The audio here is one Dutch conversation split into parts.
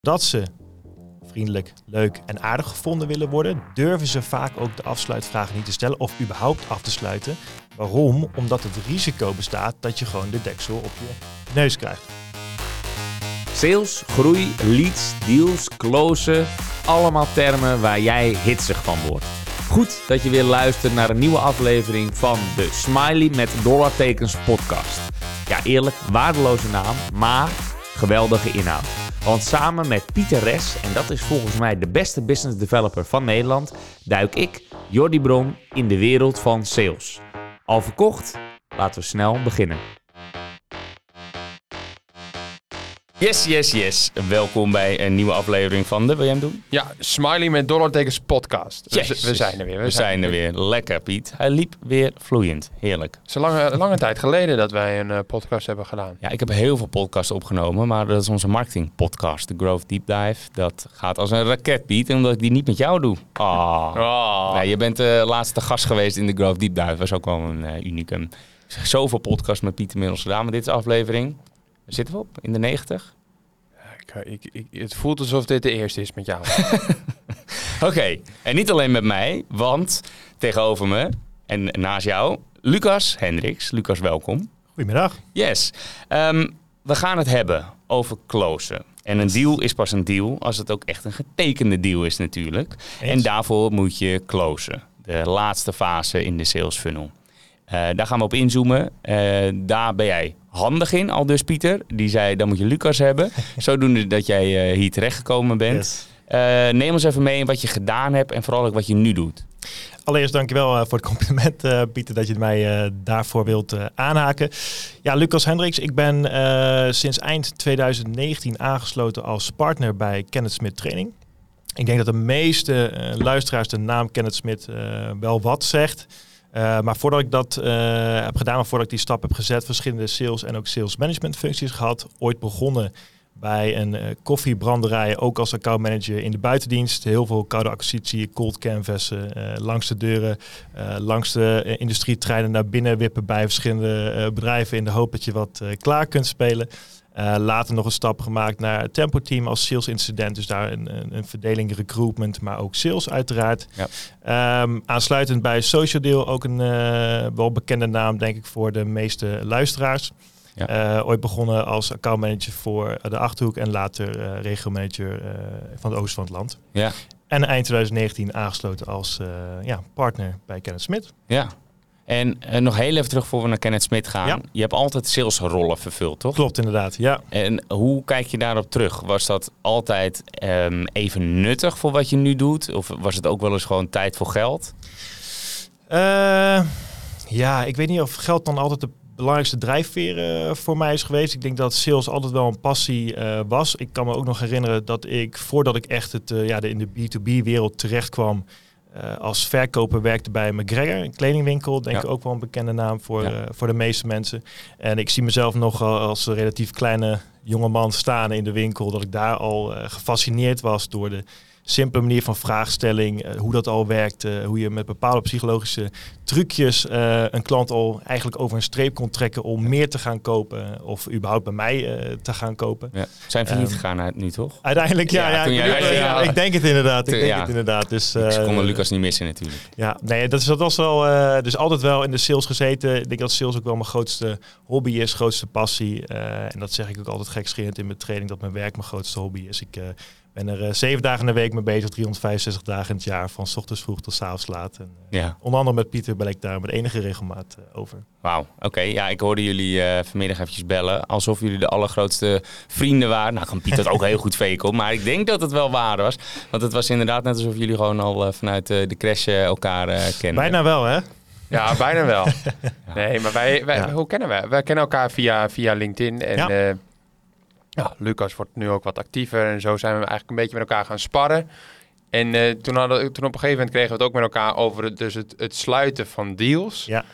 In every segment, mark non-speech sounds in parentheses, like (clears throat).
dat ze vriendelijk, leuk en aardig gevonden willen worden, durven ze vaak ook de afsluitvragen niet te stellen of überhaupt af te sluiten. Waarom? Omdat het risico bestaat dat je gewoon de deksel op je neus krijgt. Sales, groei, leads, deals, closen. Allemaal termen waar jij hitsig van wordt. Goed dat je weer luistert naar een nieuwe aflevering van de Smiley met dollartekens podcast. Ja, eerlijk, waardeloze naam, maar geweldige inhoud. Want samen met Pieter Res, en dat is volgens mij de beste business developer van Nederland, duik ik, Jordi Bron, in de wereld van sales. Al verkocht? Laten we snel beginnen. Yes, yes, yes. Welkom bij een nieuwe aflevering van de, wil jij hem doen? Ja, Smiley met dollartekens podcast. We, Yes. we zijn er weer. We zijn er weer. Lekker, Piet. Hij liep weer vloeiend. Heerlijk. Het is een lange, lange tijd geleden dat wij een eh, podcast hebben gedaan. Ja, ik heb heel veel podcasts opgenomen, maar dat is onze marketing podcast, de Growth Deep Dive. Dat gaat als een raket, Piet, omdat ik die niet met jou doe. Ah. Oh. Nee, je bent de laatste gast geweest in de Growth Deep Dive. Dat was ook wel een eh, unicum. Zoveel podcasts met Piet inmiddels gedaan, maar dit is aflevering. Zitten we op? In de 90? Ik, ik, ik- het voelt alsof dit de eerste is met jou. (laughs) Oké, en niet alleen met mij, want tegenover me en naast jou, Lucas Hendricks. Lucas, welkom. Goedemiddag. Yes. Ehm, we gaan het hebben over closen. En een deal is pas een deal als het ook echt een getekende deal is natuurlijk. Eens. En daarvoor moet je closen. De laatste fase in de sales funnel. Eh, daar gaan we op inzoomen. Eh, daar ben jij handig in, al dus Pieter. Die zei, dan moet je Lucas hebben. (laughs) Zodoende dat jij eh, hier terechtgekomen bent. Yes. Neem ons even mee in wat je gedaan hebt en vooral ook wat je nu doet. Allereerst dankjewel voor het compliment, Pieter, dat je mij daarvoor wilt aanhaken. Ja, Lucas Hendricks, ik ben sinds eind 2019 aangesloten als partner bij Kenneth Smit Training. Ik denk dat de meeste luisteraars de naam Kenneth Smit wel wat zegt. Eh, maar voordat ik dat eh, heb gedaan, voordat ik die stap heb gezet, verschillende sales en ook sales management functies gehad. Ooit begonnen bij een eh, koffiebranderij, ook als accountmanager in de buitendienst. Heel veel koude acquisitie, cold canvassen, langs de deuren, langs de industrietreinen naar binnen wippen bij verschillende bedrijven in de hoop dat je wat klaar kunt spelen. Eh, later nog een stap gemaakt naar het tempo team als sales incident. Dus daar een, een, een verdeling recruitment, maar ook sales uiteraard. Ja. Ehm, aansluitend bij Social Deal, ook een eh, wel bekende naam denk ik voor de meeste luisteraars. Ja. Eh, ooit begonnen als accountmanager voor de Achterhoek en later regiomanager van het oosten van het land. Ja, En eind 2019 aangesloten als ja, partner bij Kenneth Smit. ja. En eh, nog heel even terug voor we naar Kenneth Smit gaan. Ja. Je hebt altijd salesrollen vervuld, toch? Klopt inderdaad, ja. En hoe kijk je daarop terug? Was dat altijd ehm, even nuttig voor wat je nu doet? Of was het ook wel eens gewoon tijd voor geld? Eh, ja, ik weet niet of geld dan altijd de belangrijkste drijfveer eh, voor mij is geweest. Ik denk dat sales altijd wel een passie was. Ik kan me ook nog herinneren dat ik, voordat ik echt het, ja, de, in de B2B-wereld terecht kwam, eh, als verkoper werkte bij McGregor, een kledingwinkel. Denk Ja. ik ook wel een bekende naam voor, Ja. eh, voor de meeste mensen. En ik zie mezelf nog al als een relatief kleine jongeman staan in de winkel. Dat ik daar al eh, gefascineerd was door de simpele manier van vraagstelling, eh, hoe dat al werkt, eh, hoe je met bepaalde psychologische trucjes eh, een klant al eigenlijk over een streep kon trekken om meer te gaan kopen of überhaupt bij mij te gaan kopen. Ja. Zijn we niet Ehm, gegaan nu, toch? Uiteindelijk, ja, Ja, ik, ja, ja. denk het inderdaad. Ik denk het inderdaad. Dus, ik kon Lucas niet missen natuurlijk. ja, nee, dat, is, dat was wel. dus altijd wel in de sales gezeten. Ik denk dat sales ook wel mijn grootste hobby is, grootste passie. En dat zeg ik ook altijd gekscherend in mijn training, dat mijn werk mijn grootste hobby is. Ik ben er eh, zeven dagen in de week mee bezig, 365 dagen in het jaar, van 's ochtends vroeg tot 's avonds laat. En, eh, Ja, onder andere met Pieter ben ik daar met enige regelmaat eh, over. wauw. Oké, ja, ik hoorde jullie eh, vanmiddag eventjes bellen. Alsof jullie de allergrootste vrienden waren. Nou, kan Piet dat ook (laughs) heel goed faken, maar ik denk dat het wel waar was. Want het was inderdaad net alsof jullie gewoon al vanuit de crash elkaar eh, kennen. Bijna wel, hè? Ja, bijna wel. (laughs) Nee, maar wij, wij Ja. hoe kennen we? Wij kennen elkaar via, via LinkedIn. En Ja. Ja. Lucas wordt nu ook wat actiever. En zo zijn we eigenlijk een beetje met elkaar gaan sparren. En eh, toen, hadden, toen op een gegeven moment kregen we het ook met elkaar over het, dus het, het sluiten van deals. Ja.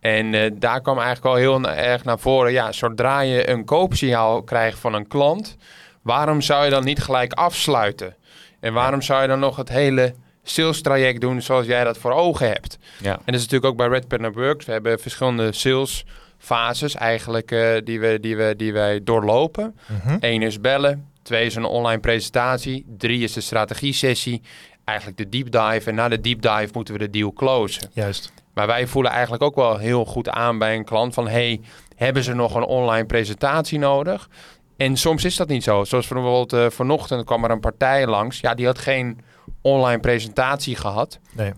En eh, daar kwam eigenlijk al heel erg naar voren. Ja, zodra je een koopsignaal krijgt van een klant, waarom zou je dan niet gelijk afsluiten? En waarom zou je dan nog het hele sales traject doen zoals jij dat voor ogen hebt? Ja. En dat is natuurlijk ook bij Red Pen Works. We hebben verschillende sales fases eigenlijk eh, die, we, die, we, die wij doorlopen. Mhm. Eén is bellen, Twee is een online presentatie. Drie is de strategie-sessie. Eigenlijk de deep dive. En na de deep dive moeten we de deal closen. Juist. Maar wij voelen eigenlijk ook wel heel goed aan bij een klant van... hey, hebben ze nog een online presentatie nodig? En soms is dat niet zo. Zoals bijvoorbeeld uh, vanochtend kwam er een partij langs. Ja, die had geen online presentatie gehad. Nee.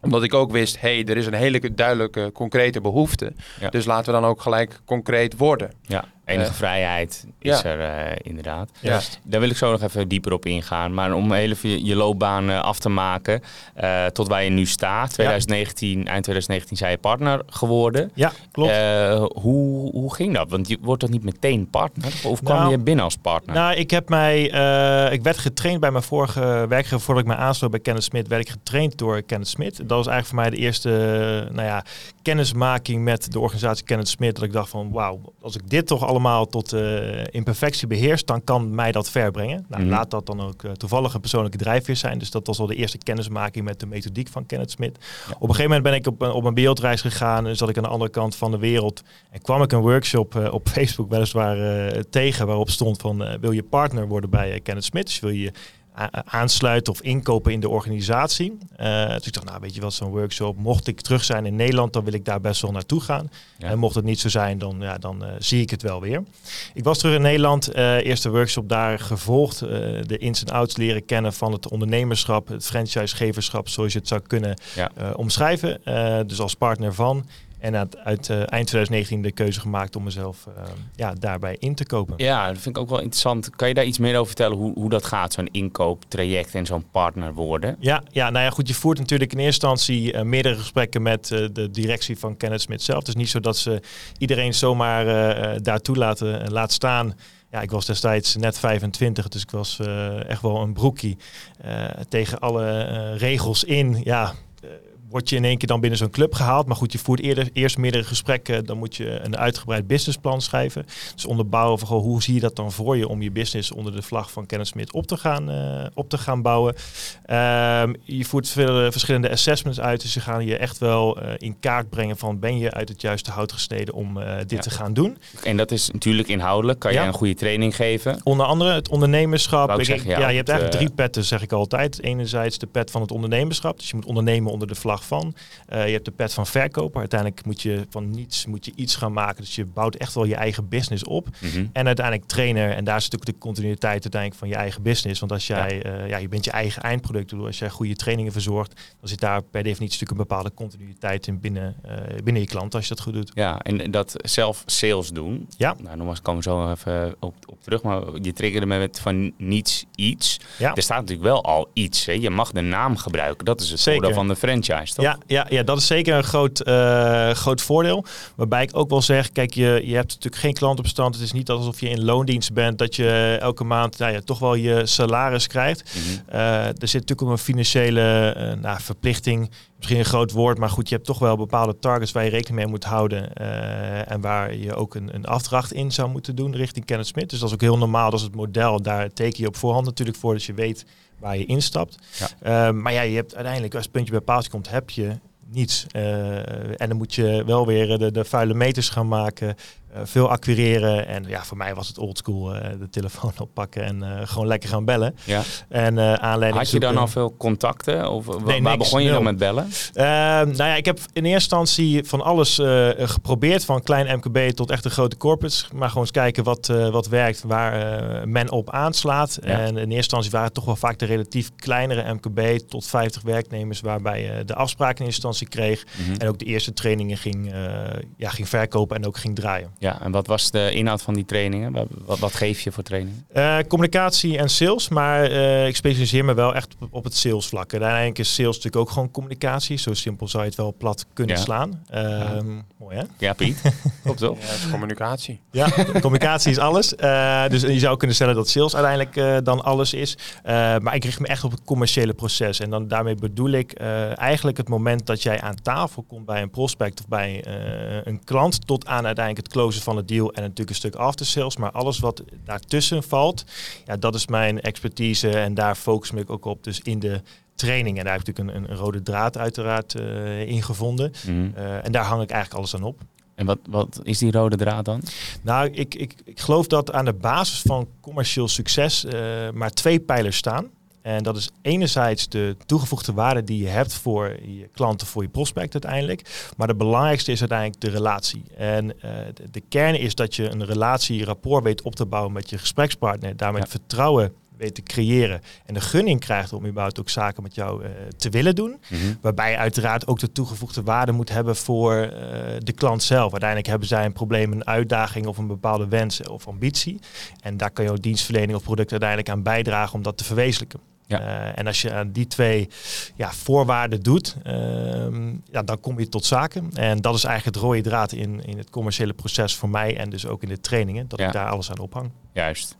Omdat ik ook wist, hey, er is een hele duidelijke, concrete behoefte. Ja. Dus laten we dan ook gelijk concreet worden. Ja, enige Eh, vrijheid is ja. er eh, inderdaad. Ja. Daar wil ik zo nog even dieper op ingaan. Maar om even je, loopbaan eh, af te maken tot waar je nu staat. 2019, eind 2019 zijn je partner geworden. Ja, klopt. Hoe, hoe ging dat? Want je wordt toch niet meteen partner? Of kwam Nou, je binnen als partner? Nou, ik heb mij, ik werd getraind bij mijn vorige werkgever voordat ik me aansloot bij Kenneth Smit, werd ik getraind door Kenneth Smit. Dat was eigenlijk voor mij de eerste, nou ja, kennismaking met de organisatie Kenneth Smit. Dat ik dacht van, wauw, als ik dit toch allemaal tot eh, in perfectie beheers, dan kan mij dat ver brengen. Nou, Mhm. laat dat dan ook eh, toevallig een persoonlijke drijfveer zijn. Dus dat was al de eerste kennismaking met de methodiek van Kenneth Smit. Op een gegeven moment ben ik op, een- op een wereldreis gegaan en zat ik aan de andere kant van de wereld. En kwam ik een workshop eh, op (laughs) Facebook weliswaar tegen waarop stond van wil je partner worden bij Kenneth Smit? Dus wil je aansluiten of inkopen in de organisatie. Eh, dus ik dacht, nou weet je wat, zo'n workshop, mocht ik terug zijn in Nederland, dan wil ik daar best wel naartoe gaan. Ja. En mocht het niet zo zijn, dan, ja, dan eh, zie ik het wel weer. Ik was terug in Nederland, eh, eerste workshop daar gevolgd, de ins en outs leren kennen van het ondernemerschap, het franchisegeverschap, zoals je het zou kunnen Ja. omschrijven. Dus als partner van. En uit, uit eh, eind 2019 de keuze gemaakt om mezelf eh, ja, daarbij in te kopen. Ja, dat vind ik ook wel interessant. Kan je daar iets meer over vertellen hoe, hoe dat gaat, zo'n inkooptraject en zo'n partner worden? Ja, ja, nou ja, goed. Je voert natuurlijk in eerste instantie eh, meerdere gesprekken met de directie van Kenneth Smith zelf. Het is niet zo dat ze iedereen zomaar daartoe laten laat staan. Ja, ik was destijds net 25, dus ik was echt wel een broekie. Tegen alle regels in, ja, word je in één keer dan binnen zo'n club gehaald. Maar goed, je voert eerder, eerst meerdere gesprekken. Dan moet je een uitgebreid businessplan schrijven. Dus onderbouwen van goh, hoe zie je dat dan voor je om je business onder de vlag van Kenneth Smith op te gaan, eh, op te gaan bouwen. Ehm, je voert veel, verschillende assessments uit. Dus ze gaan je echt wel eh, in kaart brengen van ben je uit het juiste hout gesneden om eh, dit Ja. te gaan doen. En dat is natuurlijk inhoudelijk. Kan je Ja. een goede training geven? Onder andere het ondernemerschap. Ik zeggen, ja, ja, je hebt eigenlijk eh, drie petten, zeg ik altijd. Enerzijds de pet van het ondernemerschap. Dus je moet ondernemen onder de vlag van. Eh, je hebt de pet van verkoper. Uiteindelijk moet je van niets moet je iets gaan maken. Dus je bouwt echt wel je eigen business op. Mhm. En uiteindelijk trainer. En daar zit ook de continuïteit uiteindelijk van je eigen business. Want als jij, ja. ja, je bent je eigen eindproduct. Bedoel, Als jij goede trainingen verzorgt, dan zit daar per definitie natuurlijk een bepaalde continuïteit in binnen, eh, binnen je klant als je dat goed doet. Ja, en dat zelf sales doen. Ja. Nou, nogmaals komen we zo even op, op terug. Maar je triggerde me met van niets iets. Ja. Er staat natuurlijk wel al iets. Hè? Je mag de naam gebruiken. Dat is het Zeker. voordeel van de franchise, toch? Ja, ja, ja, dat is zeker een groot, eh, groot voordeel. Waarbij ik ook wel zeg, kijk, je, je hebt natuurlijk geen klantopstand. Het is niet alsof je in loondienst bent, dat je elke maand nou ja, toch wel je salaris krijgt. Mhm. Eh, er zit natuurlijk ook een financiële eh, nou, verplichting. Misschien een groot woord, maar goed, je hebt toch wel bepaalde targets waar je rekening mee moet houden. eh, en waar je ook een, een afdracht in zou moeten doen richting Kenneth Smith. Dus dat is ook heel normaal, dat is het model. Daar teken je op voorhand natuurlijk voor, dus je weet waar je instapt. Ja. Eh, maar ja, je hebt uiteindelijk, als het puntje bij paaltje komt, heb je niets. Eh, en dan moet je wel weer de, de vuile meters gaan maken, veel acquireren. En ja, voor mij was het oldschool, eh de telefoon (laughs) oppakken en eh, gewoon lekker gaan bellen. Ja. En eh aanleiding Had je dan al veel contacten? Of Nee, waar niks, begon je dan met bellen? Ehm, nou ja, ik heb in eerste instantie van alles eh, geprobeerd. Van klein MKB tot echt de grote corporates. Maar gewoon eens kijken wat, eh, wat werkt, waar eh, men op aanslaat. Ja. En in eerste instantie waren het toch wel vaak de relatief kleinere MKB tot 50 werknemers. Waarbij je de afspraak in eerste instantie kreeg. Mhm. En ook de eerste trainingen ging, eh, ja, ging verkopen en ook ging draaien. Ja, en wat was de inhoud van die trainingen? Wat, wat, wat geef je voor trainingen? Eh, communicatie en sales, maar eh, ik specialiseer me wel echt op, op het salesvlak. En uiteindelijk is sales natuurlijk ook gewoon communicatie. Zo simpel zou je het wel plat kunnen Ja. slaan. Ehm, Mooi hè? Ja, Piet. (laughs) Klopt toch? Ja, communicatie. Ja, communicatie is alles. Eh, dus je zou kunnen stellen dat sales uiteindelijk eh, dan alles is. Eh, maar ik richt me echt op het commerciële proces. En dan daarmee bedoel ik eh, eigenlijk het moment dat jij aan tafel komt bij een prospect of bij eh, een klant, tot aan uiteindelijk het van het deal en natuurlijk een stuk after sales. Maar alles wat daartussen valt, ja, dat is mijn expertise en daar focus me ik ook op. Dus in de training. En daar heb ik natuurlijk een, een rode draad uiteraard in gevonden. Mhm. Eh, en daar hang ik eigenlijk alles aan op. En wat, wat is die rode draad dan? Nou, ik, ik, ik geloof dat aan de basis van commercieel succes eh, maar twee pijlers staan. En dat is enerzijds de toegevoegde waarde die je hebt voor je klanten, voor je prospect uiteindelijk. Maar de belangrijkste is uiteindelijk de relatie. En eh, de, de kern is dat je een relatie, rapport weet op te bouwen met je gesprekspartner. Daarmee Ja. vertrouwen weet te creëren. En de gunning krijgt om überhaupt ook zaken met jou eh, te willen doen. Waarbij je uiteraard ook de toegevoegde waarde moet hebben voor eh, de klant zelf. Uiteindelijk hebben zij een probleem, een uitdaging of een bepaalde wens of ambitie. En daar kan jouw dienstverlening of product uiteindelijk aan bijdragen om dat te verwezenlijken. Ja. Eh, en als je aan die twee ja, voorwaarden doet, ehm, ja, dan kom je tot zaken. En dat is eigenlijk het rode draad in, in het commerciële proces voor mij en dus ook in de trainingen, dat Ja. ik daar alles aan ophang. Juist.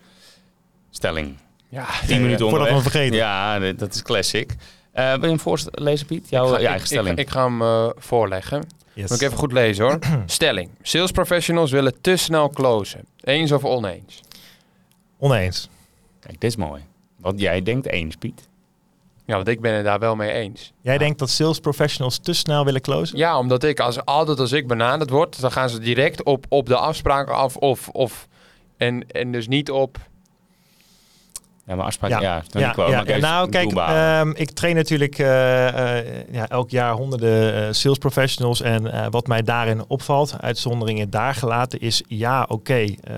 Stelling. Ja, 10 minuten Voordat we hem onderweg. vergeten. Ja, dat is classic. Eh wil je hem voorlezen, Piet? Jouw Ik ga- je eigen ik- stelling. Ik, ik ga hem eh, voorleggen. Yes. Moet ik even goed lezen hoor. (clears throat) Stelling. Sales professionals willen te snel closen. Eens of oneens? Oneens. Kijk, dit is mooi. Want jij denkt eens, Piet. Ja, want ik ben het daar wel mee eens. Jij denkt dat sales professionals te snel willen closen? Ja, omdat ik als, altijd als ik benaderd word, dan gaan ze direct op, op de afspraken af. Of, of, en, en dus niet op... Ja, maar afspraak, ja, Ja. ja, maar even nou kijk, ehm, ik train natuurlijk eh, eh, ja, elk jaar honderden eh, sales professionals. En eh, wat mij daarin opvalt, uitzonderingen daar gelaten, is ja, oké, eh,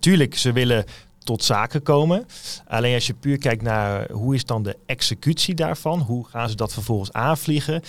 tuurlijk, ze willen tot zaken komen. Alleen als je puur kijkt naar hoe is dan de executie daarvan, hoe gaan ze dat vervolgens aanvliegen,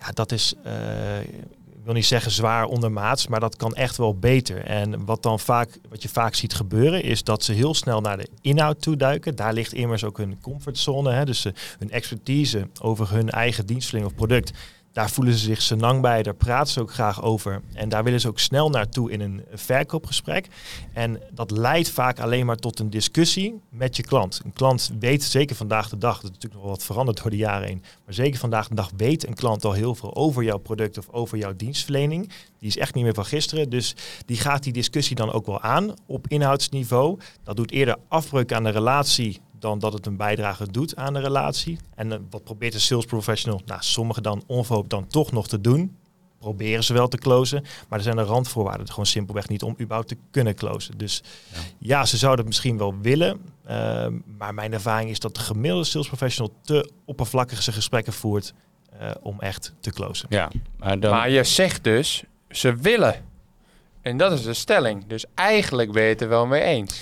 ja, dat is, eh, ik wil niet zeggen zwaar ondermaats, maar dat kan echt wel beter. En wat dan vaak, wat je vaak ziet gebeuren, is dat ze heel snel naar de inhoud toe duiken. Daar ligt immers ook hun comfortzone, hè, dus eh, hun expertise over hun eigen dienstverlening of product. Daar voelen ze zich senang bij, daar praten ze ook graag over. En daar willen ze ook snel naartoe in een verkoopgesprek. En dat leidt vaak alleen maar tot een discussie met je klant. Een klant weet zeker vandaag de dag, dat is natuurlijk nog wel wat veranderd door de jaren heen, maar zeker vandaag de dag weet een klant al heel veel over jouw product of over jouw dienstverlening. Die is echt niet meer van gisteren, dus die gaat die discussie dan ook wel aan op inhoudsniveau. Dat doet eerder afbreuk aan de relatie dan dat het een bijdrage doet aan de relatie. En eh, wat probeert een sales professional? Nou, sommigen dan onverhoopt dan toch nog te doen. Proberen ze wel te closen, maar er zijn de randvoorwaarden gewoon simpelweg niet om überhaupt te kunnen closen. Dus Ja. ja, ze zouden het misschien wel willen, ehm, maar mijn ervaring is dat de gemiddelde sales professional te oppervlakkig zijn gesprekken voert eh, om echt te closen. ja, maar dan... Maar je zegt dus, ze willen. En dat is de stelling. Dus eigenlijk ben je het er wel mee eens.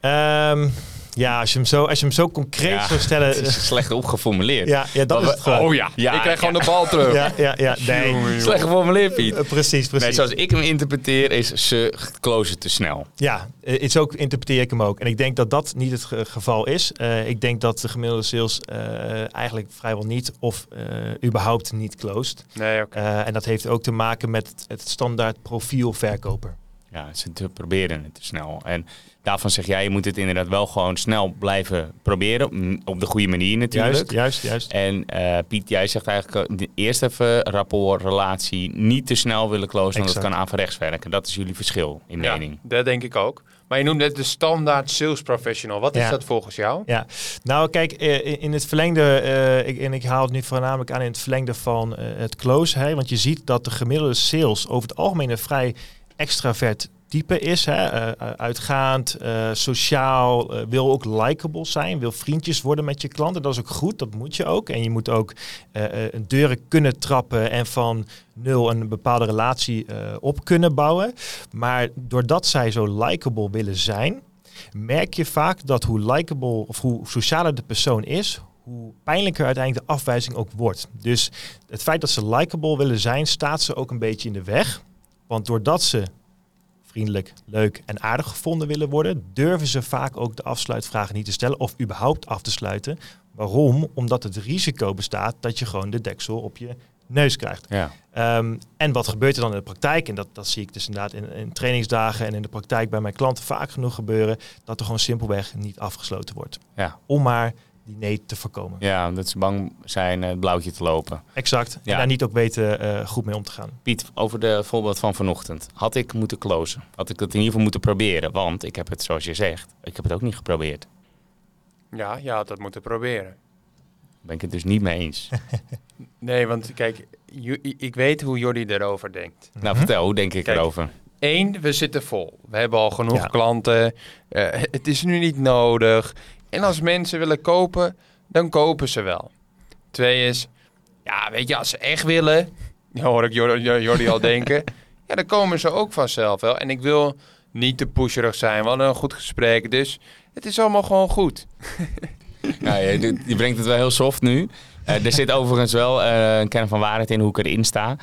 Ehm, ja, als je hem zo, als je hem zo concreet Ja, zou (laughs) stellen. het is slecht opgeformuleerd. ja, ja, dat is het gewoon. Oh ja, Ja, ik krijg ja. gewoon de bal terug. Ja, ja, ja. Nee. Slecht geformuleerd, Piet. Eh, precies, precies. Nee, zoals ik hem interpreteer is ze closen te snel. Ja, eh, zo interpreteer ik hem ook. En ik denk dat dat niet het ge- geval is. Eh, ik denk dat de gemiddelde sales eh, eigenlijk vrijwel niet of eh, überhaupt niet closed. Nee, oké. Eh, en dat heeft ook te maken met het, het standaard profiel verkoper. Ja, ze te proberen het te snel. En daarvan zeg jij, je moet het inderdaad wel gewoon snel blijven proberen. Op de goede manier natuurlijk. Juist, juist, juist. En eh, Piet, jij zegt eigenlijk eh, de- eerst even rapport, relatie, niet te snel willen closen, want dat kan averechts werken. Dat is jullie verschil in Ja, mening. dat denk ik ook. Maar je noemde het de standaard sales professional. Wat is Ja. dat volgens jou? Ja, nou kijk, eh, in- het verlengde, eh, ik, en ik haal het nu voornamelijk aan in het verlengde van het close, hè, want je ziet dat de gemiddelde sales over het algemeen een vrij extravert type is. Hè, eh, eh, uitgaand, eh, sociaal, wil ook likable zijn, wil vriendjes worden met je klanten. Dat is ook goed, dat moet je ook. En je moet ook deuren kunnen trappen en van nul een bepaalde relatie op kunnen bouwen. Maar doordat zij zo likable willen zijn, merk je vaak dat hoe likable of hoe socialer de persoon is, hoe pijnlijker uiteindelijk de afwijzing ook wordt. Dus het feit dat ze likable willen zijn, staat ze ook een beetje in de weg. Want doordat ze vriendelijk, leuk en aardig gevonden willen worden, durven ze vaak ook de afsluitvragen niet te stellen of überhaupt af te sluiten. Waarom? Omdat het risico bestaat dat je gewoon de deksel op je neus krijgt. Ja. Ehm, en wat gebeurt er dan in de praktijk? En dat, dat zie ik dus inderdaad in, in trainingsdagen en in de praktijk bij mijn klanten vaak genoeg gebeuren, dat er gewoon simpelweg niet afgesloten wordt. Ja. Om maar die nee te voorkomen. ja, omdat ze bang zijn eh, het blauwtje te lopen. Exact. Ja. En daar niet ook weten eh, goed mee om te gaan. Piet, over de voorbeeld van vanochtend. Had ik moeten closen? Had ik het in ieder geval moeten proberen? Want ik heb het, zoals je zegt, ik heb het ook niet geprobeerd. Ja, je had dat moeten proberen. Ben ik het dus niet mee eens. (laughs) Nee, want kijk, ik weet hoe Jordi erover denkt. Nou, vertel, hoe denk ik Kijk, erover? Eén, we zitten vol. We hebben al genoeg Ja. klanten. Eh, het is nu niet nodig. En als mensen willen kopen, dan kopen ze wel. Twee is, ja, weet je, als ze echt willen, (laughs) ja, hoor ik Jordi, Jordi al denken, (laughs) ja, dan komen ze ook vanzelf wel. En ik wil niet te pusherig zijn. We hadden een goed gesprek, dus het is allemaal gewoon goed. (laughs) Ja, je brengt het wel heel soft nu. Eh, er zit overigens wel eh, een kern van waarheid in hoe ik erin sta.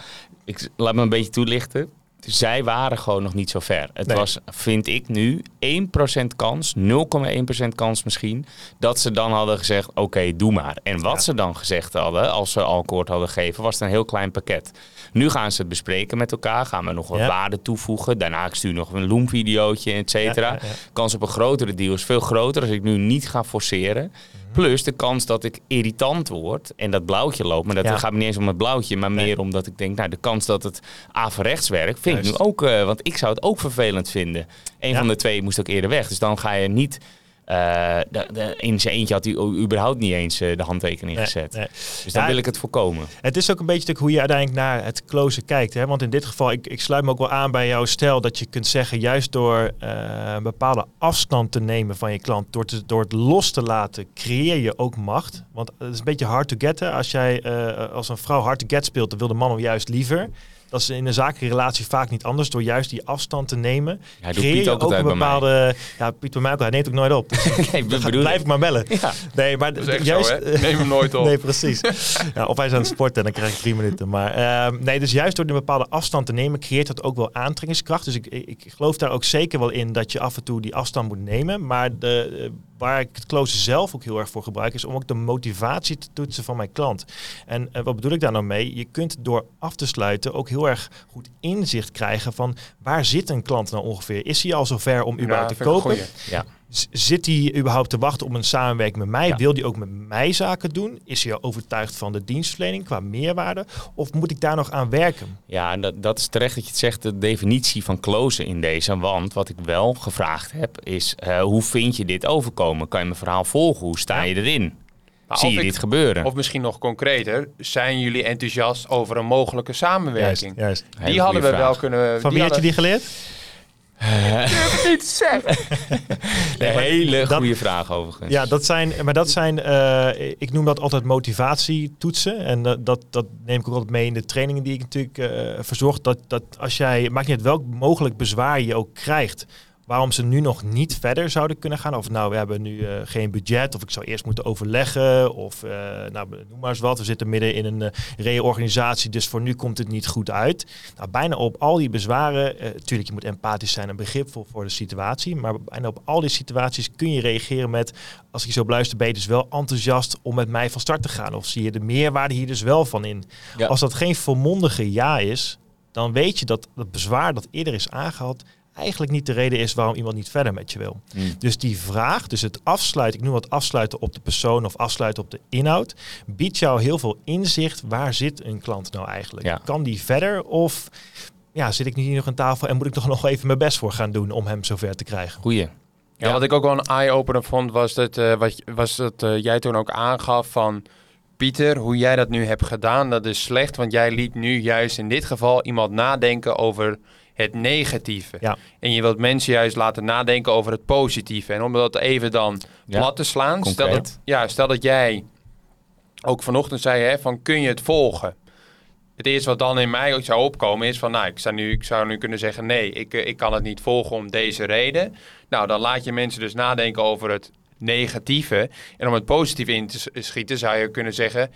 Ik laat me een beetje toelichten. Zij waren gewoon nog niet zo ver. Het Nee. was, vind ik nu, 1% kans, 0,1% kans misschien, dat ze dan hadden gezegd, oké, doe maar. En wat Ja. ze dan gezegd hadden, als ze al akkoord hadden gegeven, was het een heel klein pakket. Nu gaan ze het bespreken met elkaar, gaan we nog wat Ja. waarde toevoegen. Daarna ik stuur nog een Loom-videootje, et cetera. Ja. Kans op een grotere deal is veel groter als ik nu niet ga forceren. Plus de kans dat ik irritant word en dat blauwtje loopt. Maar dat Ja. gaat me niet eens om het blauwtje, maar Nee. meer omdat ik denk, nou, de kans dat het averechts werkt, vind ik nu ook, eh, want ik zou het ook vervelend vinden. Een Ja. van de twee moest ook eerder weg. Dus dan ga je niet. Eh, de, de, in zijn eentje had hij überhaupt niet eens eh, de handtekening Nee, gezet. nee. Dus dan Ja, wil ik het voorkomen. Het is ook een beetje hoe je uiteindelijk naar het closen kijkt. Hè? Want in dit geval, ik, ik sluit me ook wel aan bij jouw stijl dat je kunt zeggen, juist door eh, een bepaalde afstand te nemen van je klant, door, te, door het los te laten, creëer je ook macht. Want het is een beetje hard to get. Hè? Als jij als een vrouw hard to get speelt, dan wil de man hem juist liever. Dat is in een zakelijke relatie vaak niet anders. Door juist die afstand te nemen, Hij doet creëer Piet je ook ook een bepaalde... Ja, Piet bij mij ook. Hij neemt ook nooit op. Dus (laughs) Nee, ik dan ga- blijf ik maar bellen. Ja. Nee, maar juist, zo, hè? Neem hem nooit op. (laughs) Nee, precies. (laughs) Ja, of hij is aan het sporten en dan krijg ik drie minuten. Maar ehm, nee, dus juist door een bepaalde afstand te nemen, creëert dat ook wel aantrekkingskracht. Dus ik, ik, geloof daar ook zeker wel in dat je af en toe die afstand moet nemen. Maar de, waar ik het closen zelf ook heel erg voor gebruik, is om ook de motivatie te toetsen van mijn klant. En eh, wat bedoel ik daar nou mee? Je kunt door af te sluiten ook heel erg goed inzicht krijgen van waar zit een klant nou ongeveer? Is hij al zover om überhaupt te kopen? Ja. Zit hij überhaupt te wachten op een samenwerking met mij? Ja. Wil hij ook met mij zaken doen? Is hij al overtuigd van de dienstverlening qua meerwaarde? Of moet ik daar nog aan werken? Ja, en dat, dat is terecht dat je het zegt, de definitie van closen in deze. Want wat ik wel gevraagd heb, is eh, hoe vind je dit overkomen? Kan je mijn verhaal volgen? Hoe sta Ja. je erin? Maar Zie je ik- dit gebeuren? Of misschien nog concreter, zijn jullie enthousiast over een mogelijke samenwerking? juist. Die hadden we wel kunnen... Van wie had je die geleerd? Niet zeggen? (laughs) Een hele dat- goede vraag overigens. Ja, dat zijn, maar dat zijn, eh, ik noem dat altijd motivatietoetsen. En dat, dat, dat neem ik ook altijd mee in de trainingen die ik natuurlijk eh verzorg. Dat, dat als jij, het maakt niet uit welk mogelijk bezwaar je ook krijgt. Waarom ze nu nog niet verder zouden kunnen gaan. Of nou, we hebben nu eh, geen budget. Of ik zou eerst moeten overleggen. Of eh, nou, noem maar eens wat. We zitten midden in een eh, reorganisatie. Dus voor nu komt het niet goed uit. Nou, bijna op al die bezwaren. eh tuurlijk, je moet empathisch zijn en begripvol voor de situatie. Maar bijna op al die situaties kun je reageren met... Als ik zo beluister, ben je dus wel enthousiast om met mij van start te gaan. Of zie je de meerwaarde hier dus wel van in. Ja. Als dat geen volmondige ja is, dan weet je dat het bezwaar dat eerder is aangehaald eigenlijk niet de reden is waarom iemand niet verder met je wil. Hmm. Dus die vraag, dus het afsluiten, ik noem het afsluiten op de persoon of afsluiten op de inhoud, biedt jou heel veel inzicht. Waar zit een klant nou eigenlijk? Ja. Kan die verder of ja, zit ik nu hier nog aan tafel en moet ik toch nog even mijn best voor gaan doen om hem zover te krijgen? Goeie. Ja, wat ik ook wel een eye-opener vond, was dat, eh, wat, was dat eh, jij toen ook aangaf van... Pieter, hoe jij dat nu hebt gedaan, dat is slecht. Want jij liet nu juist in dit geval iemand nadenken over het negatieve. Ja. En je wilt mensen juist laten nadenken over het positieve. En om dat even dan Ja. plat te slaan. Stel dat, ja, stel dat jij ook vanochtend zei, hè, van kun je het volgen? Het eerste wat dan in mij ook zou opkomen is van, nou, ik zou nu, ik zou nu kunnen zeggen, nee, ik, eh, ik kan het niet volgen om deze reden. Nou, dan laat je mensen dus nadenken over het negatieve. En om het positieve in te schieten, zou je kunnen zeggen,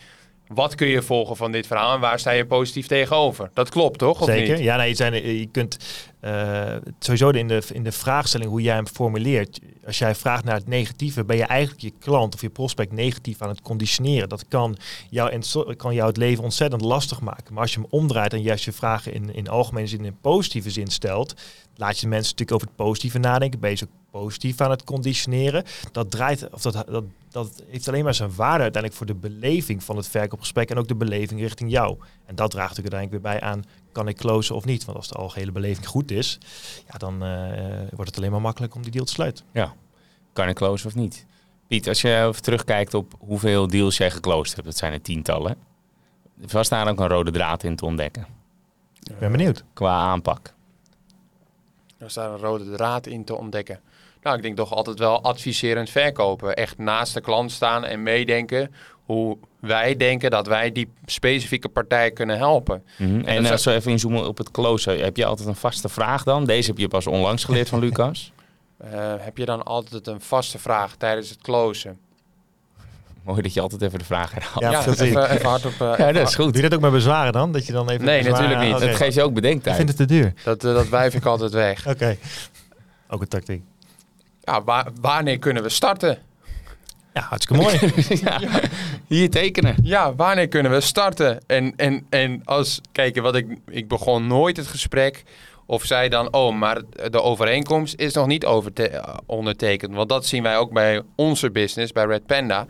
wat kun je volgen van dit verhaal en waar sta je positief tegenover? Dat klopt, toch? Of Zeker. niet? Ja, nee, het zijn, eh, je kunt eh, sowieso in de, in de vraagstelling hoe jij hem formuleert. Als jij vraagt naar het negatieve, ben je eigenlijk je klant of je prospect negatief aan het conditioneren. Dat kan jou, kan jou het leven ontzettend lastig maken. Maar als je hem omdraait en juist je vragen in, in algemene zin in positieve zin stelt, laat je de mensen natuurlijk over het positieve nadenken. Ben je ze ook positief aan het conditioneren. Dat draait, of dat, dat, dat heeft alleen maar zijn waarde uiteindelijk voor de beleving van het verkoopgesprek en ook de beleving richting jou. En dat draagt natuurlijk uiteindelijk weer bij aan, kan ik closen of niet? Want als de algehele beleving goed is, ja, dan eh, wordt het alleen maar makkelijk om die deal te sluiten. Kan ik close of niet? Piet, als je even terugkijkt op hoeveel deals jij geclosed hebt, dat zijn er tientallen. Was daar ook een rode draad in te ontdekken Ik ben benieuwd. qua aanpak? Er is daar een rode draad in te ontdekken. Nou, ik denk toch altijd wel adviserend verkopen. Echt naast de klant staan en meedenken hoe wij denken dat wij die specifieke partij kunnen helpen. Mhm. En dat als we even inzoomen op het closen, heb je altijd een vaste vraag dan? Deze heb je pas onlangs geleerd van (laughs) Lucas. Eh, heb je dan altijd een vaste vraag tijdens het closen? Mooi dat je altijd even de vraag herhaalt. Ja, Ja, dat ik. even, even hard op. eh, (laughs) Ja, dat is Doe goed. je dat ook met bezwaren dan? Dat je dan even Nee, natuurlijk niet. Dat geeft je ook Ik bedenktijd. vind het te duur. dat, eh, dat wijf ik altijd weg. (laughs) Oké. Ook een tactiek. Ja, wa- wanneer kunnen we starten? Ja, hartstikke mooi. (laughs) ja. Hier tekenen. Ja, wanneer kunnen we starten? En, en, en als, kijk, wat ik, ik begon nooit het gesprek of zei dan, oh, maar de overeenkomst is nog niet eh, ondertekend. Want dat zien wij ook bij onze business, bij Red Panda.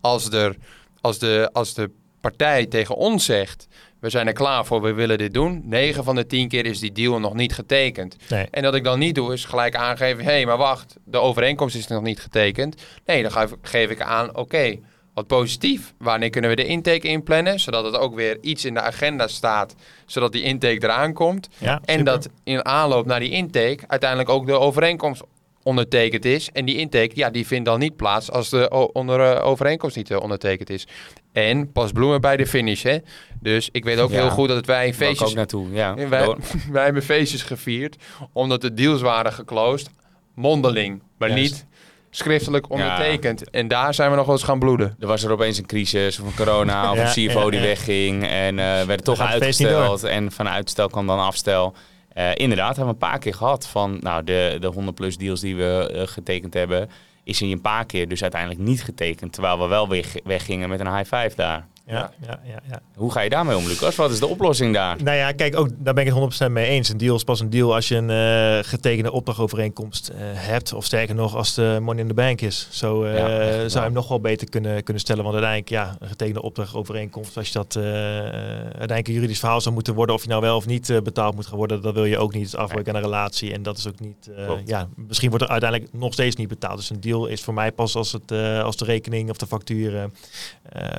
Als, er, als, de, als de partij tegen ons zegt, we zijn er klaar voor, we willen dit doen. 9 van de 10 keer is die deal nog niet getekend. Nee. En dat ik dan niet doe, is gelijk aangeven: hé, hey, maar wacht, de overeenkomst is nog niet getekend. Nee, dan geef, ik aan: oké, wat positief. Wanneer kunnen we de intake inplannen? Zodat het ook weer iets in de agenda staat, zodat die intake eraan komt. Ja, En super. dat in aanloop naar die intake uiteindelijk ook de overeenkomst ondertekend is. En die intake, ja, die vindt dan niet plaats als de onder, eh, overeenkomst niet eh, ondertekend is. En pas bloemen bij de finish, hè. Dus ik weet ook Ja. heel goed dat het wij feestjes ook naartoe. Ja. (laughs) wij, (laughs) wij hebben feestjes gevierd omdat de deals waren geclosed. Mondeling, maar Juist. niet schriftelijk ondertekend. En daar zijn we nog wel eens gaan bloeden. Er was er opeens een crisis of een corona of Ja, een CFO ja, die wegging. En eh werd toch uitgesteld. En van uitstel kwam dan afstel. Eh, inderdaad, hebben we een paar keer gehad van nou, de, de 100 plus deals die we eh, getekend hebben. Is hij een paar keer dus uiteindelijk niet getekend. Terwijl we wel weer weggingen met een high five daar. Ja, ja, ja, ja. Hoe ga je daarmee om, Lucas? Wat is de oplossing daar? Nou ja, kijk, ook, daar ben ik het 100% mee eens. Een deal is pas een deal als je een eh, getekende opdrachtovereenkomst eh, hebt. Of sterker nog, als de money in the bank is. Zo eh, Ja, zou je hem nog wel beter kunnen, kunnen stellen. Want uiteindelijk, ja, een getekende opdrachtovereenkomst. Als je dat uiteindelijk een juridisch verhaal zou moeten worden. Of je nou wel of niet betaald moet gaan worden. Dat wil je ook niet. Het is afbreuk aan een relatie. En dat is ook niet, ja, misschien wordt er uiteindelijk nog steeds niet betaald. Dus een deal is voor mij pas als, het, als de rekening of de factuur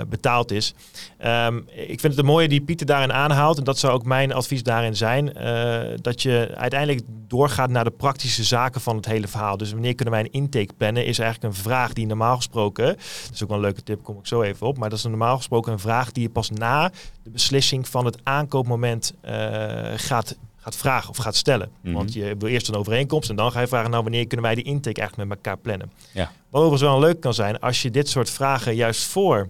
betaald is. Ehm, ik vind het een mooie die Pieter daarin aanhaalt. En dat zou ook mijn advies daarin zijn. eh, dat je uiteindelijk doorgaat naar de praktische zaken van het hele verhaal. Dus wanneer kunnen wij een intake plannen? Is eigenlijk een vraag die normaal gesproken... Dat is ook wel een leuke tip, kom ik zo even op. Maar dat is normaal gesproken een vraag die je pas na de beslissing van het aankoopmoment eh, gaat, gaat vragen of gaat stellen. Mhm. Want je wil eerst een overeenkomst en dan ga je vragen... nou, wanneer kunnen wij die intake eigenlijk met elkaar plannen? Ja. Wat overigens wel leuk kan zijn, als je dit soort vragen juist voor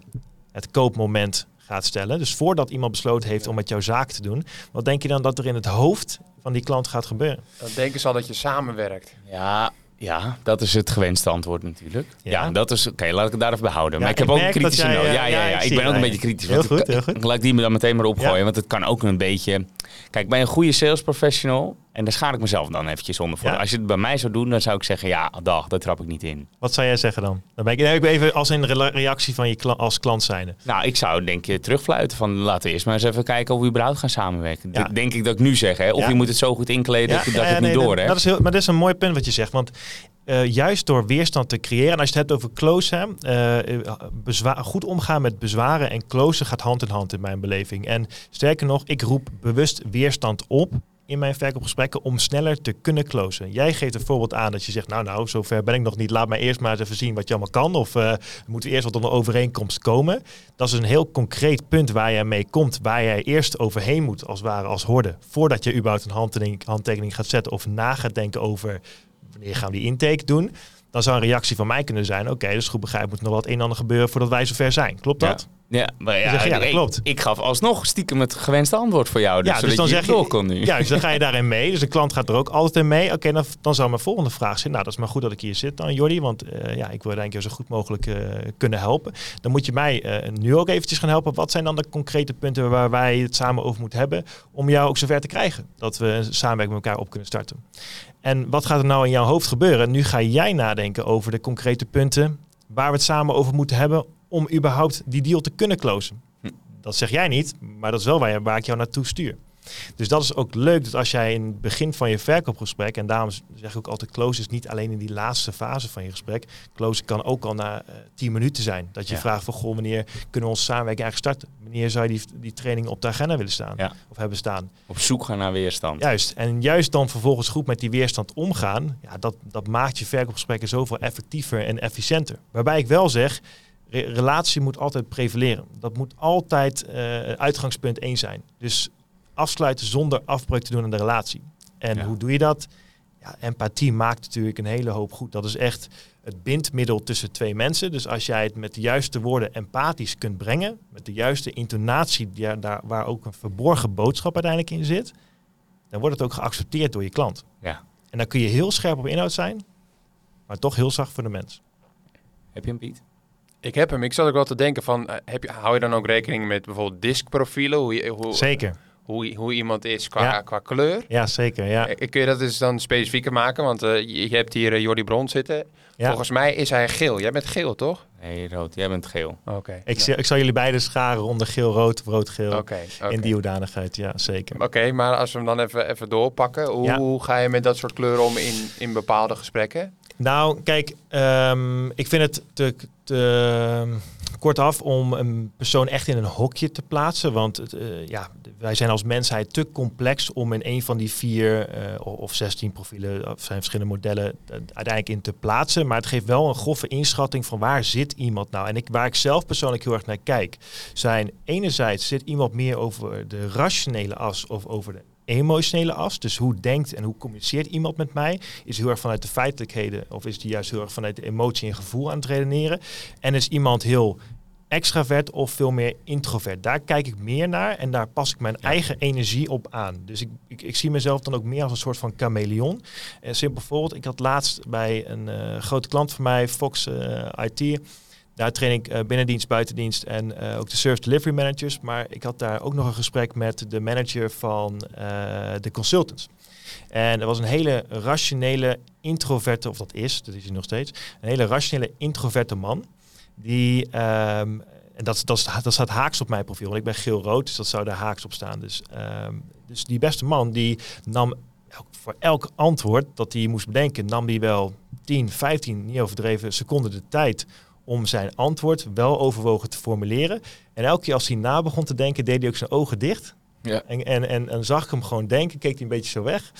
het koopmoment gaat stellen. Dus voordat iemand besloten heeft om met jouw zaak te doen. Wat denk je dan dat er in het hoofd van die klant gaat gebeuren? Dan denken ze al dat je samenwerkt. Ja, ja, dat is het gewenste antwoord natuurlijk. Ja, Ja. dat is... Oké, laat ik het daar even behouden. Ja, maar ik ik heb ook een kritische noot. Ja, ja, ja, ja. ik ben ook een beetje kritisch. Heel goed, ik- heel goed. Laat ik die me dan meteen maar opgooien. Ja. Want het kan ook een beetje... Kijk, bij een goede sales professional... En daar schaar ik mezelf dan eventjes onder voor. Ja. Als je het bij mij zou doen, dan zou ik zeggen... Ja, dag, daar trap ik niet in. Wat zou jij zeggen dan? Dan ben ik, even als een rela- reactie van je kla- als klant zijnde. Nou, ik zou denk je terugfluiten van... Laten we eerst maar eens even kijken of we überhaupt gaan samenwerken. Ja. Dat denk ik dat ik nu zeg. Hè? Of Ja. je moet het zo goed inkleden dat je dat het nee, niet door dat, dat is heel, maar dat is een mooi punt wat je zegt. Want eh, juist door weerstand te creëren, en als je het hebt over eh, bezwa- goed omgaan met bezwaren en closen gaat hand in hand in mijn beleving. En sterker nog, ik roep bewust weerstand op in mijn verkoopgesprekken om sneller te kunnen closen. Jij geeft een voorbeeld aan dat je zegt, nou nou, zover ben ik nog niet. Laat mij eerst maar eens even zien wat je allemaal kan. Of eh moeten we eerst wat een overeenkomst komen. Dat is een heel concreet punt waar je mee komt. Waar jij eerst overheen moet, als ware als horde. Voordat je überhaupt een handtekening, handtekening gaat zetten of na gaat denken over wanneer gaan we die intake doen. Dan zou een reactie van mij kunnen zijn, oké, dus goed begrijp, moet nog wat een en ander gebeuren voordat wij zover zijn. Klopt dat? Ja, maar ja, je, ja, dat klopt. Ik, gaf alsnog stiekem het gewenste antwoord voor jou. Dus, Ja, dus dan je zeg je- kon nu. Ja, dus dan ga je (laughs) daarin mee. Dus de klant gaat er ook altijd in mee. Oké, dan, dan zou mijn volgende vraag zijn. Nou, dat is maar goed dat ik hier zit dan, Jordi. Want eh, ja, ik wil denk ik zo goed mogelijk eh, kunnen helpen. Dan moet je mij eh, nu ook eventjes gaan helpen. Wat zijn dan de concrete punten waar wij het samen over moeten hebben... om jou ook zover te krijgen? Dat we een samenwerking met elkaar op kunnen starten. En wat gaat er nou in jouw hoofd gebeuren? Nu ga jij nadenken over de concrete punten... waar we het samen over moeten hebben... om überhaupt die deal te kunnen closen. Hm. Dat zeg jij niet, maar dat is wel waar, je- waar ik jou naartoe stuur. Dus dat is ook leuk dat als jij in het begin van je verkoopgesprek, en daarom zeg ik ook altijd close is niet alleen in die laatste fase van je gesprek. Close kan ook al na uh, 10 minuten zijn. Dat je Ja. vraagt van goh, wanneer kunnen we onze samenwerking eigenlijk starten? Wanneer zou je die, die training op de agenda willen staan? Ja. Of hebben staan? Op zoek gaan naar weerstand. Juist. En juist dan vervolgens goed met die weerstand omgaan, ja, dat, dat maakt je verkoopgesprekken zoveel effectiever en efficiënter. Waarbij ik wel zeg, re- relatie moet altijd prevaleren. Dat moet altijd eh, uitgangspunt één zijn. Dus afsluiten zonder afbreuk te doen aan de relatie. En Ja. hoe doe je dat? Ja, empathie maakt natuurlijk een hele hoop goed. Dat is echt het bindmiddel tussen twee mensen. Dus als jij het met de juiste woorden empathisch kunt brengen, met de juiste intonatie, er daar, waar ook een verborgen boodschap uiteindelijk in zit, dan wordt het ook geaccepteerd door je klant. Ja. En dan kun je heel scherp op inhoud zijn, maar toch heel zacht voor de mens. Heb je hem, Piet? Ik heb hem. Ik zat ook wel te denken van, eh, heb je, hou je dan ook rekening met bijvoorbeeld diskprofielen? Hoe, je, hoe, Zeker. hoe, hoe iemand is qua, Ja. qua kleur? Ja, zeker. Ja. Eh, Kun je dat dus dan specifieker maken? Want eh, je, je hebt hier Jordi Bron zitten. ja. Volgens mij is hij geel. Jij bent geel, toch? Nee, rood. Jij bent geel. Oké. Ik, zie- ik zal jullie beide scharen onder geel-rood of rood-geel. Oké. In die hoedanigheid, ja, zeker. Oké, maar als we hem dan even, even doorpakken. Hoe, Ja. hoe ga je met dat soort kleuren om in, in bepaalde gesprekken? Nou, kijk, ehm, ik vind het te, te kortaf om een persoon echt in een hokje te plaatsen. Want eh, ja, wij zijn als mensheid te complex om in een van die vier eh, of 16 profielen, of zijn verschillende modellen, eh, uiteindelijk in te plaatsen. Maar het geeft wel een grove inschatting van waar zit iemand nou. En ik, waar ik zelf persoonlijk heel erg naar kijk, zijn enerzijds zit iemand meer over de rationele as of over de emotionele as. Dus hoe denkt en hoe communiceert iemand met mij? Is heel erg vanuit de feitelijkheden of is die juist heel erg vanuit de emotie en gevoel aan het redeneren? En is iemand heel extravert of veel meer introvert? Daar kijk ik meer naar en daar pas ik mijn eigen energie op aan. Dus ik, ik, ik zie mezelf dan ook meer als een soort van chameleon. Een simpel voorbeeld, ik had laatst bij een eh, grote klant van mij, Fox eh, IT... Daar train ik eh, binnendienst, buitendienst en eh, ook de service delivery managers. Maar ik had daar ook nog een gesprek met de manager van eh, de consultants. En er was een hele rationele, introverte, of dat is, dat is hij nog steeds, een hele rationele, introverte man. Die, ehm, en dat, dat, dat staat haaks op mijn profiel, want ik ben geel-rood, dus dat zou daar haaks op staan. Dus, ehm, dus die beste man, die nam voor elk antwoord dat hij moest bedenken, nam hij wel 10, 15, niet overdreven, seconden de tijd om zijn antwoord wel overwogen te formuleren. En elke keer als hij na begon te denken, deed hij ook zijn ogen dicht. Ja. En, en, en, en zag ik hem gewoon denken, keek hij een beetje zo weg.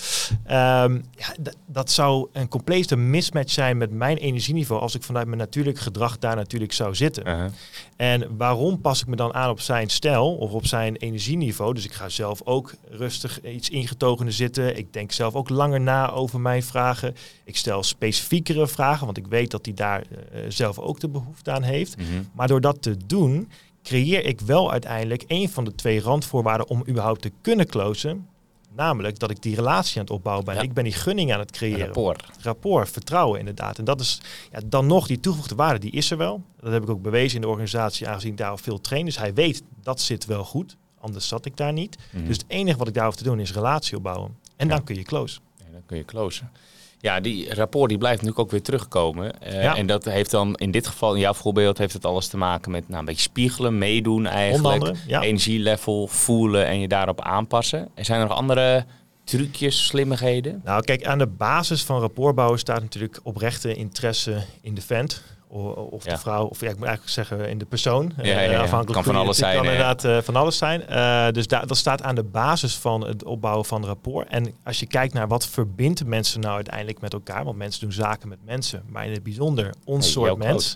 Ehm, ja, dat zou een complete mismatch zijn met mijn energieniveau als ik vanuit mijn natuurlijk gedrag daar natuurlijk zou zitten. En waarom pas ik me dan aan op zijn stijl of op zijn energieniveau? Dus ik ga zelf ook rustig iets ingetogener zitten. Ik denk zelf ook langer na over mijn vragen. Ik stel specifiekere vragen, want ik weet dat hij daar eh, zelf ook de behoefte aan heeft. Mhm. Maar door dat te doen, creëer ik wel uiteindelijk een van de twee randvoorwaarden om überhaupt te kunnen closen. Namelijk dat ik die relatie aan het opbouwen ben. Ja. Ik ben die gunning aan het creëren Rapport. rapport, vertrouwen inderdaad. En dat is ja, dan nog die toegevoegde waarde, die is er wel. Dat heb ik ook bewezen in de organisatie, aangezien ik daar al veel train. Dus hij weet, dat zit wel goed. Anders zat ik daar niet. Mhm. Dus het enige wat ik daar hoef te doen is relatie opbouwen. En Ja. dan kun je close. Ja, dan kun je closen. Ja, die rapport die blijft natuurlijk ook weer terugkomen. Eh, Ja. En dat heeft dan in dit geval, in jouw voorbeeld, heeft het alles te maken met nou, een beetje spiegelen, meedoen eigenlijk. Andere, ja. Energielevel voelen en je daarop aanpassen. En zijn er nog andere trucjes, slimmigheden? Nou, kijk, aan de basis van rapportbouwen staat natuurlijk oprechte interesse in de vent. Of Ja. de vrouw, of ja, ik moet eigenlijk zeggen in de persoon. Ja, ja, Eh, ja. afhankelijk Kan van alles het zijn, kan inderdaad eh, van alles zijn. Eh, dus dat staat aan de basis van het opbouwen van rapport. En als je kijkt naar wat verbindt mensen nou uiteindelijk met elkaar. Want mensen doen zaken met mensen. Maar in het bijzonder ons Hey, soort mens.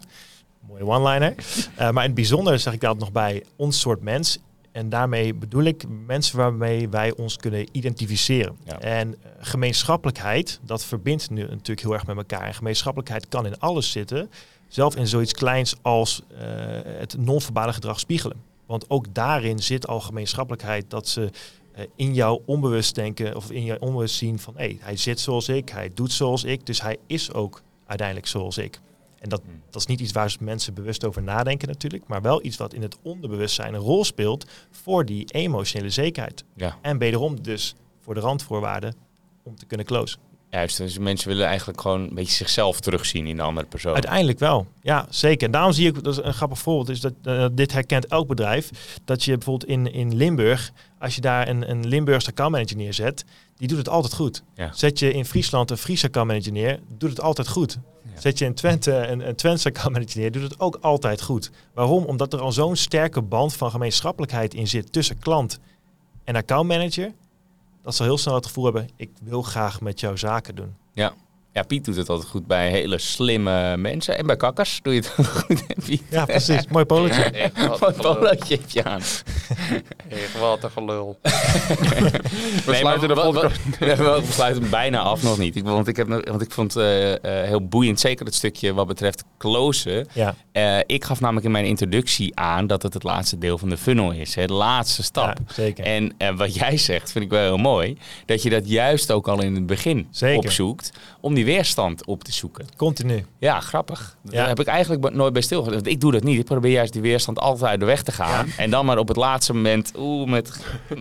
Mooie one-liner. Eh, maar in het bijzonder zeg ik daar nog bij ons soort mens. En daarmee bedoel ik mensen waarmee wij ons kunnen identificeren. Ja. En eh, gemeenschappelijkheid, dat verbindt nu natuurlijk heel erg met elkaar. En gemeenschappelijkheid kan in alles zitten. Zelf in zoiets kleins als eh, het non-verbale gedrag spiegelen. Want ook daarin zit al gemeenschappelijkheid dat ze eh, in jouw onbewust denken of in jouw onbewust zien van hé, hij zit zoals ik, hij doet zoals ik, dus hij is ook uiteindelijk zoals ik. En dat, Hmm. dat is niet iets waar mensen bewust over nadenken natuurlijk, maar wel iets wat in het onderbewustzijn een rol speelt voor die emotionele zekerheid. Ja. En wederom dus voor de randvoorwaarden om te kunnen closen. Juist, dus mensen willen eigenlijk gewoon een beetje zichzelf terugzien in de andere persoon. Uiteindelijk wel, ja zeker. En daarom zie ik, dat is een grappig voorbeeld, is dat eh, dit herkent elk bedrijf. Dat je bijvoorbeeld in, in Limburg, als je daar een, een Limburgse accountmanager neerzet, die doet het altijd goed. Ja. Zet je in Friesland een Friese accountmanager neer, doet het altijd goed. Ja. Zet je in Twente een, een Twentse accountmanager neer, doet het ook altijd goed. Waarom? Omdat er al zo'n sterke band van gemeenschappelijkheid in zit tussen klant en accountmanager. Dat ze heel snel het gevoel hebben, ik wil graag met jou zaken doen. Ja. Ja, Piet doet het altijd goed bij hele slimme mensen. En bij kakkers doe je het (laughs) ook goed, Piet? Ja, precies. Mooi polootje. Echt wat (laughs) Mooi een gelul. polootje heb je aan. Echt wat een gelul. (laughs) We sluiten de podcast. We, we sluiten hem bijna af nog niet. Ik, want, ik heb, want ik vond het eh, eh, heel boeiend, zeker het stukje wat betreft closen. Ja, Eh, ik gaf namelijk in mijn introductie aan dat het het laatste deel van de funnel is. Hè, de laatste stap. ja zeker. En wat jij zegt, vind ik wel heel mooi. Dat je dat juist ook al in het begin Zeker. opzoekt. Om die weerstand op te zoeken. Continu. Ja, grappig. Ja. Daar heb ik eigenlijk nooit bij stilgelegd. Want ik doe dat niet. Ik probeer juist die weerstand altijd uit de weg te gaan. En dan maar op het laatste moment, oeh, met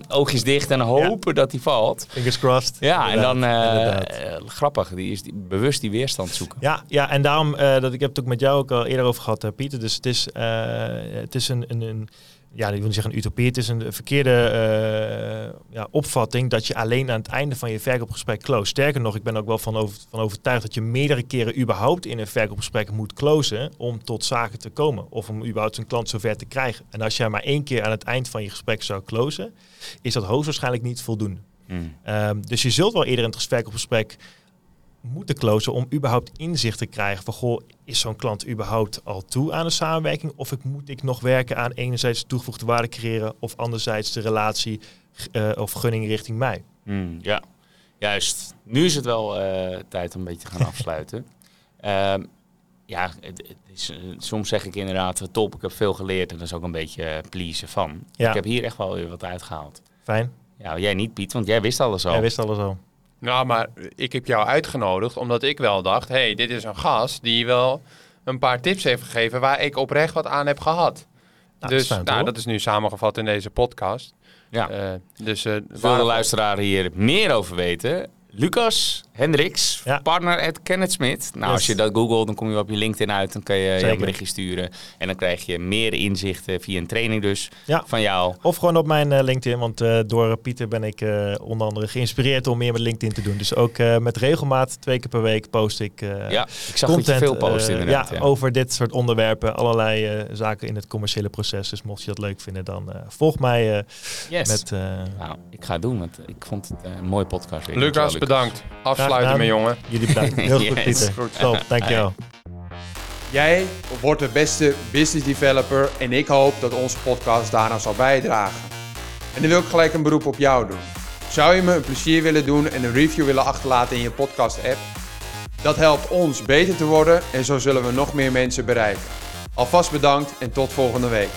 oogjes dicht en hopen dat die valt. Fingers crossed. Ja, en dan eh, eh, grappig. Die is die, bewust die weerstand zoeken. Ja, ja, en daarom, eh, dat ik heb het ook met jou ook al eerder over gehad, eh, Pieter. Dus het is, het is een, een, een, ja, ik wil niet zeggen een utopie. Het is een verkeerde eh, ja, opvatting dat je alleen aan het einde van je verkoopgesprek close. Sterker nog, ik ben ook wel van, over, van overtuigd dat je meerdere keren überhaupt in een verkoopgesprek moet closen om tot zaken te komen. Of om überhaupt een klant zover te krijgen. En als jij maar één keer aan het eind van je gesprek zou closen, is dat hoogstwaarschijnlijk niet voldoende. Hmm. Ehm, dus je zult wel eerder in het verkoopgesprek moeten closen om überhaupt inzicht te krijgen van goh, is zo'n klant überhaupt al toe aan een samenwerking of ik, moet ik nog werken aan enerzijds toegevoegde waarde creëren of anderzijds de relatie eh, of gunning richting mij. Hmm, ja, juist. Nu is het wel eh, tijd om een beetje te gaan (laughs) afsluiten. Ehm, ja, het, het is, eh, soms zeg ik inderdaad, top, ik heb veel geleerd en dat is ook een beetje pleasen van. Ja. Ik heb hier echt wel weer wat uitgehaald. Fijn, Ja, jij niet Piet, want jij wist alles al. jij wist alles al. Nou, maar ik heb jou uitgenodigd omdat ik wel dacht... hé, hey, dit is een gast die wel een paar tips heeft gegeven... waar ik oprecht wat aan heb gehad. Nou, dat dus is fijn, nou, dat is nu samengevat in deze podcast. Ja. Eh, dus, eh, Wil de luisteraar hier meer over weten? Lucas Hendricks, Ja. partner at Kenneth Smit. Nou, Yes. als je dat googelt, dan kom je op je LinkedIn uit. Dan kan je je Zeker. een berichtje sturen. En dan krijg je meer inzichten via een training dus Ja. van jou. Of gewoon op mijn eh, LinkedIn, want eh, door Pieter ben ik eh, onder andere geïnspireerd om meer met LinkedIn te doen. Dus ook eh, met regelmaat, twee keer per week, post ik eh, Ja, ik zag dat je veel post eh, inderdaad. ja, ja. over dit soort onderwerpen, allerlei eh, zaken in het commerciële proces. Dus mocht je dat leuk vinden, dan eh, volg mij eh, Yes. met... eh, Nou, ik ga het doen, want ik vond het een mooie podcast. Lucas, bedankt. Afsluiten, mijn jongen. jullie bedankt. (laughs) Heel goed, Yes. Pieter. Goed. Top, dankjewel. (laughs) Jij wordt de beste business developer en ik hoop dat onze podcast daarna zal bijdragen. En dan wil ik gelijk een beroep op jou doen. Zou je me een plezier willen doen en een review willen achterlaten in je podcast app? Dat helpt ons beter te worden en zo zullen we nog meer mensen bereiken. Alvast bedankt en tot volgende week.